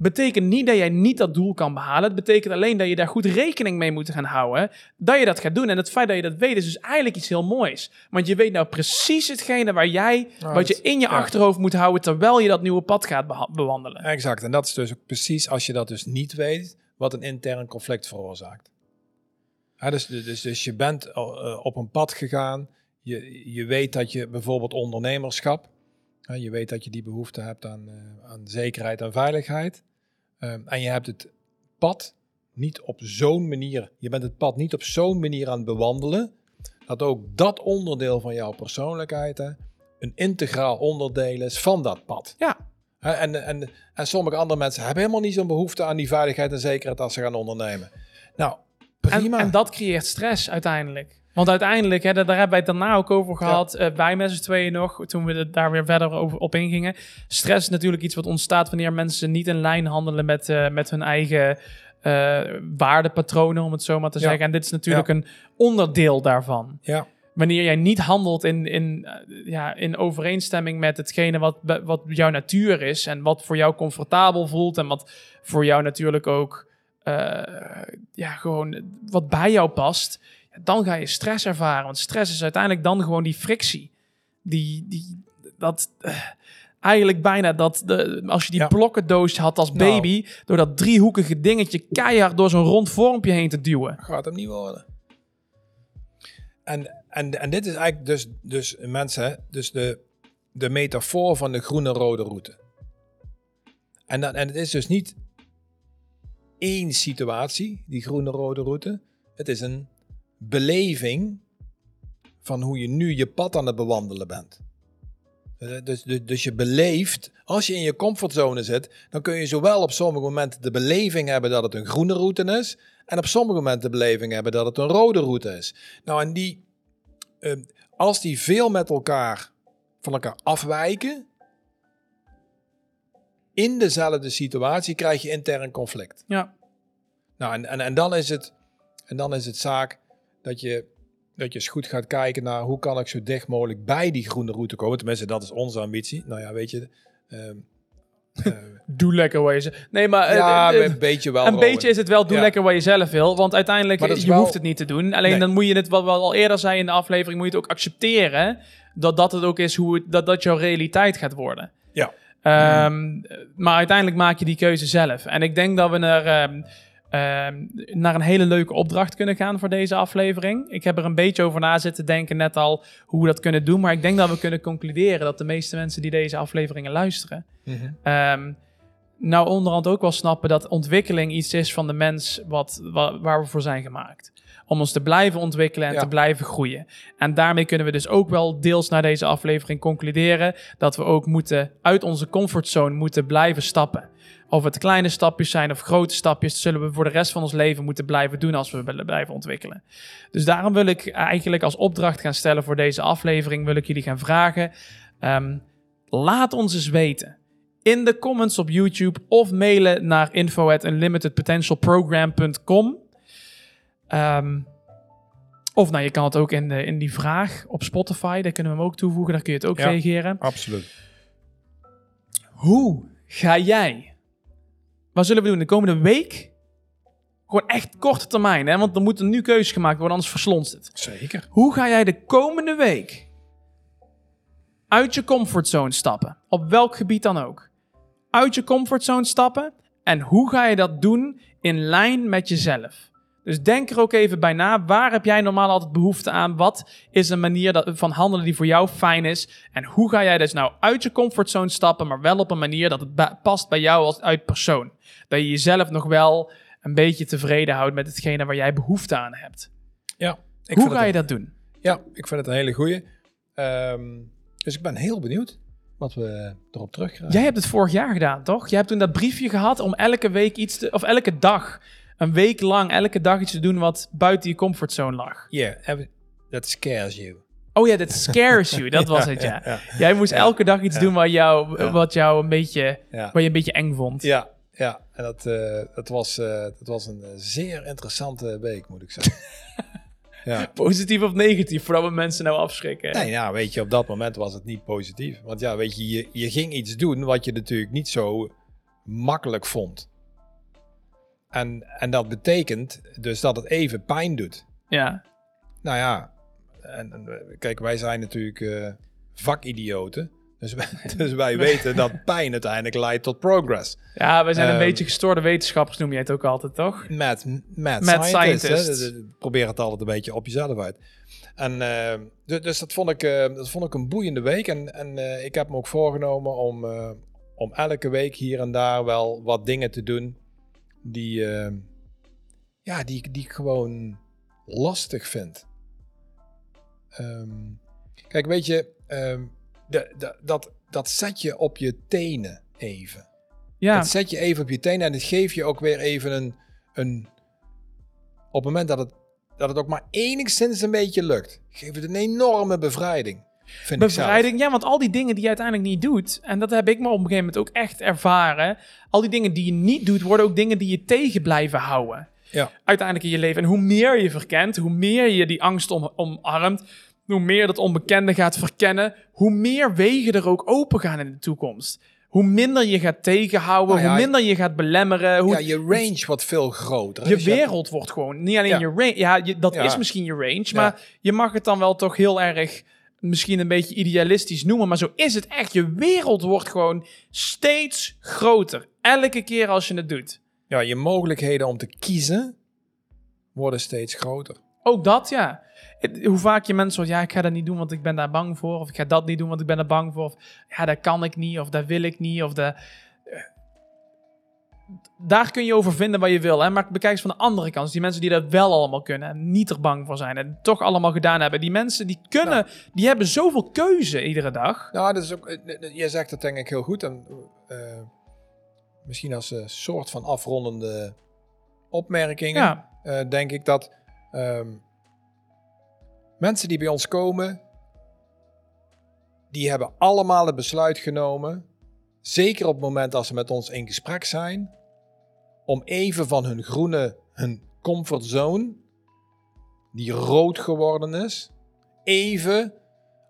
betekent niet dat jij niet dat doel kan behalen. Het betekent alleen dat je daar goed rekening mee moet gaan houden, dat je dat gaat doen. En het feit dat je dat weet is dus eigenlijk iets heel moois. Want je weet nou precies hetgene waar jij, Nou, wat je in je ja. achterhoofd moet houden terwijl je dat nieuwe pad gaat bewandelen. Exact. En dat is dus ook precies als je dat dus niet weet, wat een intern conflict veroorzaakt. Ja, dus, dus, dus je bent al, eh, op een pad gegaan. Je, je weet dat je bijvoorbeeld ondernemerschap. je weet dat je die behoefte hebt aan, eh, aan zekerheid en veiligheid. Ehm, en je hebt het pad niet op zo'n manier. Je bent het pad niet op zo'n manier aan het bewandelen. Dat ook dat onderdeel van jouw persoonlijkheid hè, een integraal onderdeel is van dat pad. Ja, En, en, en sommige andere mensen hebben helemaal niet zo'n behoefte aan die veiligheid en zekerheid als ze gaan ondernemen. Nou, en, prima. en dat creëert stress uiteindelijk. Want uiteindelijk, hè, daar hebben wij het daarna ook over gehad, eh, wij met z'n tweeën nog, toen we het daar weer verder over, op ingingen. Stress is natuurlijk iets wat ontstaat wanneer mensen niet in lijn handelen met, eh, met hun eigen eh, waardepatronen, om het zo maar te Ja. zeggen. En dit is natuurlijk een onderdeel daarvan. ja, Wanneer jij niet handelt in, in, eh, ja, in overeenstemming met hetgene wat, wat jouw natuur is en wat voor jou comfortabel voelt en wat voor jou natuurlijk ook eh, ja, gewoon wat bij jou past, dan ga je stress ervaren. Want stress is uiteindelijk dan gewoon die frictie. Die, die, dat, eh, eigenlijk bijna dat, de, als je die Ja. blokkendoos had als Nou. baby, door dat driehoekige dingetje keihard door zo'n rond vormpje heen te duwen. gaat hem niet worden. En, en, en dit is eigenlijk dus, dus mensen, dus de, de metafoor van de groene-rode route. En, dat, en het is dus niet één situatie, die groene-rode route. Het is een beleving van hoe je nu je pad aan het bewandelen bent. Eh, Dus, dus, dus je beleeft, als je in je comfortzone zit, dan kun je zowel op sommige momenten de beleving hebben dat het een groene route is, en op sommige momenten de beleving hebben dat het een rode route is. Nou, en die, eh, als die veel met elkaar van elkaar afwijken, in dezelfde situatie krijg je intern conflict. Ja, Nou, en, en, en, dan is het, en dan is het zaak dat je, dat je eens goed gaat kijken naar hoe kan ik zo dicht mogelijk bij die groene route komen. Tenminste, dat is onze ambitie. Nou ja, weet je, ehm, uh, *laughs* doe lekker wat je Nee, maar ja, uh, een beetje wel. Een beetje is het wel doe lekker wat je zelf wil. Want uiteindelijk, je wel... hoeft het niet te doen. Alleen dan moet je het, wat we al eerder zei in de aflevering, moet je het ook accepteren dat dat het ook is hoe het, dat dat jouw realiteit gaat worden. Ja. Um, Maar uiteindelijk maak je die keuze zelf. En ik denk dat we er um, naar een hele leuke opdracht kunnen gaan voor deze aflevering. Ik heb er een beetje over na zitten denken, net al hoe we dat kunnen doen. Maar ik denk dat we kunnen concluderen dat de meeste mensen die deze afleveringen luisteren, mm -hmm. nou onderhand ook wel snappen dat ontwikkeling iets is van de mens wat, wat waar we voor zijn gemaakt om ons te blijven ontwikkelen en te blijven groeien. En daarmee kunnen we dus ook wel deels naar deze aflevering concluderen dat we ook moeten uit onze comfortzone moeten blijven stappen. Of het kleine stapjes zijn of grote stapjes, zullen we voor de rest van ons leven moeten blijven doen als we willen blijven ontwikkelen. Dus daarom wil ik eigenlijk als opdracht gaan stellen voor deze aflevering, wil ik jullie gaan vragen, um, laat ons eens weten in de comments op YouTube of mailen naar info at unlimitedpotentialprogram.com. Um, of nou, je kan het ook in, de, in die vraag op Spotify, daar kunnen we hem ook toevoegen, daar kun je het ook ja, reageren. Absoluut. Hoe ga jij? Wat zullen we doen de komende week? Gewoon echt korte termijn, hè? want er moeten nu keuzes gemaakt worden, anders verslonst het. Zeker. Hoe ga jij de komende week uit je comfortzone stappen? Op welk gebied dan ook. Uit je comfortzone stappen en hoe ga je dat doen in lijn met jezelf? Dus denk er ook even bij na. Waar heb jij normaal altijd behoefte aan? Wat is een manier dat, van handelen die voor jou fijn is? En hoe ga jij dus nou uit je comfortzone stappen, maar wel op een manier dat het past bij jou als uit persoon? Dat je jezelf nog wel een beetje tevreden houdt met hetgene waar jij behoefte aan hebt. Ja. hoe ga je dat doen? Ja, ik vind het een hele goeie. Um, dus ik ben heel benieuwd wat we erop terugkrijgen. Jij hebt het vorig jaar gedaan, toch? Je hebt toen dat briefje gehad om elke week iets te, of elke dag een week lang elke dag iets te doen wat buiten je comfortzone lag. Ja, yeah, that scares you. Oh ja, that scares you. *laughs* Dat was het, ja. Jij moest elke dag iets doen wat jou, wat jou een beetje, wat je een beetje eng vond. Ja, ja. En dat, uh, dat, was, uh, dat was een zeer interessante week, moet ik zeggen. *laughs* ja. Positief of negatief, vooral we mensen nou afschrikken. Nee, ja, weet je, op dat moment was het niet positief. Want ja, weet je, je, je ging iets doen wat je natuurlijk niet zo makkelijk vond. En, en dat betekent dus dat het even pijn doet. Ja. Nou ja, en, kijk, wij zijn natuurlijk uh, vakidioten. Dus wij, *laughs* dus wij weten dat pijn uiteindelijk leidt tot progress. Ja, wij zijn een ehm, beetje gestoorde wetenschappers, noem je het ook altijd, toch? Met mad, mad scientist. Probeer het altijd een beetje op jezelf uit. En uh, dus, dus, dat, vond ik, uh, dat vond ik een boeiende week. En, en uh, ik heb me ook voorgenomen om, om elke week hier en daar wel wat dingen te doen die, uh, ja, die, die ik gewoon lastig vind. Um, kijk, weet je, um, de, de, dat, dat zet je op je tenen even. Ja. Dat zet je even op je tenen en het geeft je ook weer even een, een op het moment dat het, dat het ook maar enigszins een beetje lukt, geeft het een enorme bevrijding. Vind bevrijding. Ja, want al die dingen die je uiteindelijk niet doet, en dat heb ik me op een gegeven moment ook echt ervaren. Al die dingen die je niet doet, worden ook dingen die je tegen blijven houden. Ja. Uiteindelijk in je leven. En hoe meer je verkent, hoe meer je die angst om, omarmt, hoe meer dat onbekende gaat verkennen, hoe meer wegen er ook open gaan in de toekomst. Hoe minder je gaat tegenhouden, nou hoe minder je gaat belemmeren. Hoe ja, je range wordt veel groter. Je wereld wordt gewoon, niet alleen je range, ja, dat is misschien je range, maar je mag het dan wel toch heel erg misschien een beetje idealistisch noemen, maar zo is het echt. Je wereld wordt gewoon steeds groter. Elke keer als je het doet. Ja, je mogelijkheden om te kiezen worden steeds groter. Ook dat, ja. Hoe vaak je mensen hoort, ja, ik ga dat niet doen, want ik ben daar bang voor. Of ik ga dat niet doen, want ik ben er bang voor. Of ja, dat kan ik niet, of dat wil ik niet, of dat daar kun je over vinden wat je wil. Hè? Maar bekijk eens van de andere kant. Die mensen die dat wel allemaal kunnen en niet er bang voor zijn en toch allemaal gedaan hebben. Die mensen die kunnen, die hebben zoveel keuze iedere dag. Ja, dat is ook, eh, eh, jij zegt dat denk ik heel goed. En, uh, misschien als een soort van afrondende opmerkingen. Ja. denk ik dat um, mensen die bij ons komen, die hebben allemaal het besluit genomen. Zeker op het moment dat ze met ons in gesprek zijn om even van hun groene hun comfortzone, die rood geworden is, even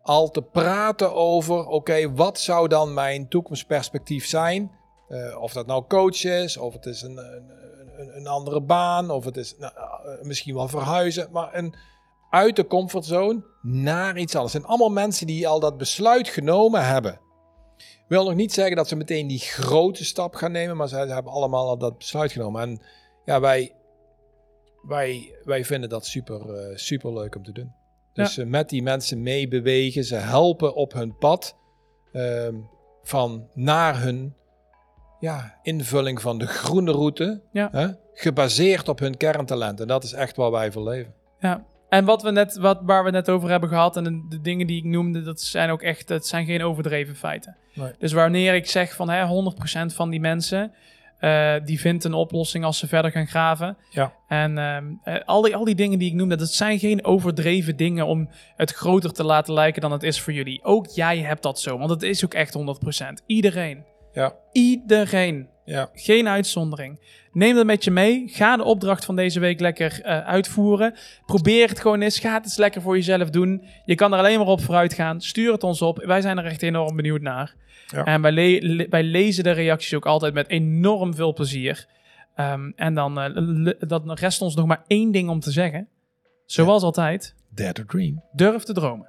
al te praten over, oké, wat zou dan mijn toekomstperspectief zijn? Uh, of dat nou coach is, of het is een, een, een, andere baan, of het is nou, uh, misschien wel verhuizen, maar een, uit de comfortzone naar iets anders. Zijn allemaal mensen die al dat besluit genomen hebben. Ik wil nog niet zeggen dat ze meteen die grote stap gaan nemen, maar ze hebben allemaal al dat besluit genomen. En ja, wij, wij, wij vinden dat super, uh, super leuk om te doen. Dus ja. met die mensen meebewegen, ze helpen op hun pad uh, van naar hun ja, invulling van de groene route, ja. hè, gebaseerd op hun kerntalenten. Dat is echt waar wij voor leven. Ja, en wat we net, wat, waar we net over hebben gehad en de, de, dingen die ik noemde, dat zijn ook echt, dat zijn geen overdreven feiten. Nee. Dus wanneer ik zeg van hè, 100% van die mensen, uh, die vindt een oplossing als ze verder gaan graven. Ja. En uh, al, die, al die dingen die ik noemde, dat zijn geen overdreven dingen om het groter te laten lijken dan het is voor jullie. Ook jij hebt dat zo, want het is ook echt 100%. Iedereen. Ja. Iedereen. Ja. Geen uitzondering. Neem dat met je mee. Ga de opdracht van deze week lekker uh, uitvoeren. Probeer het gewoon eens. Ga het eens lekker voor jezelf doen. Je kan er alleen maar op vooruit gaan. Stuur het ons op. Wij zijn er echt enorm benieuwd naar. Ja. En wij, le le wij, lezen de reacties ook altijd met enorm veel plezier. Um, en dan, uh, dan rest ons nog maar één ding om te zeggen. Zoals ja. altijd. Dare to dream. Durf te dromen.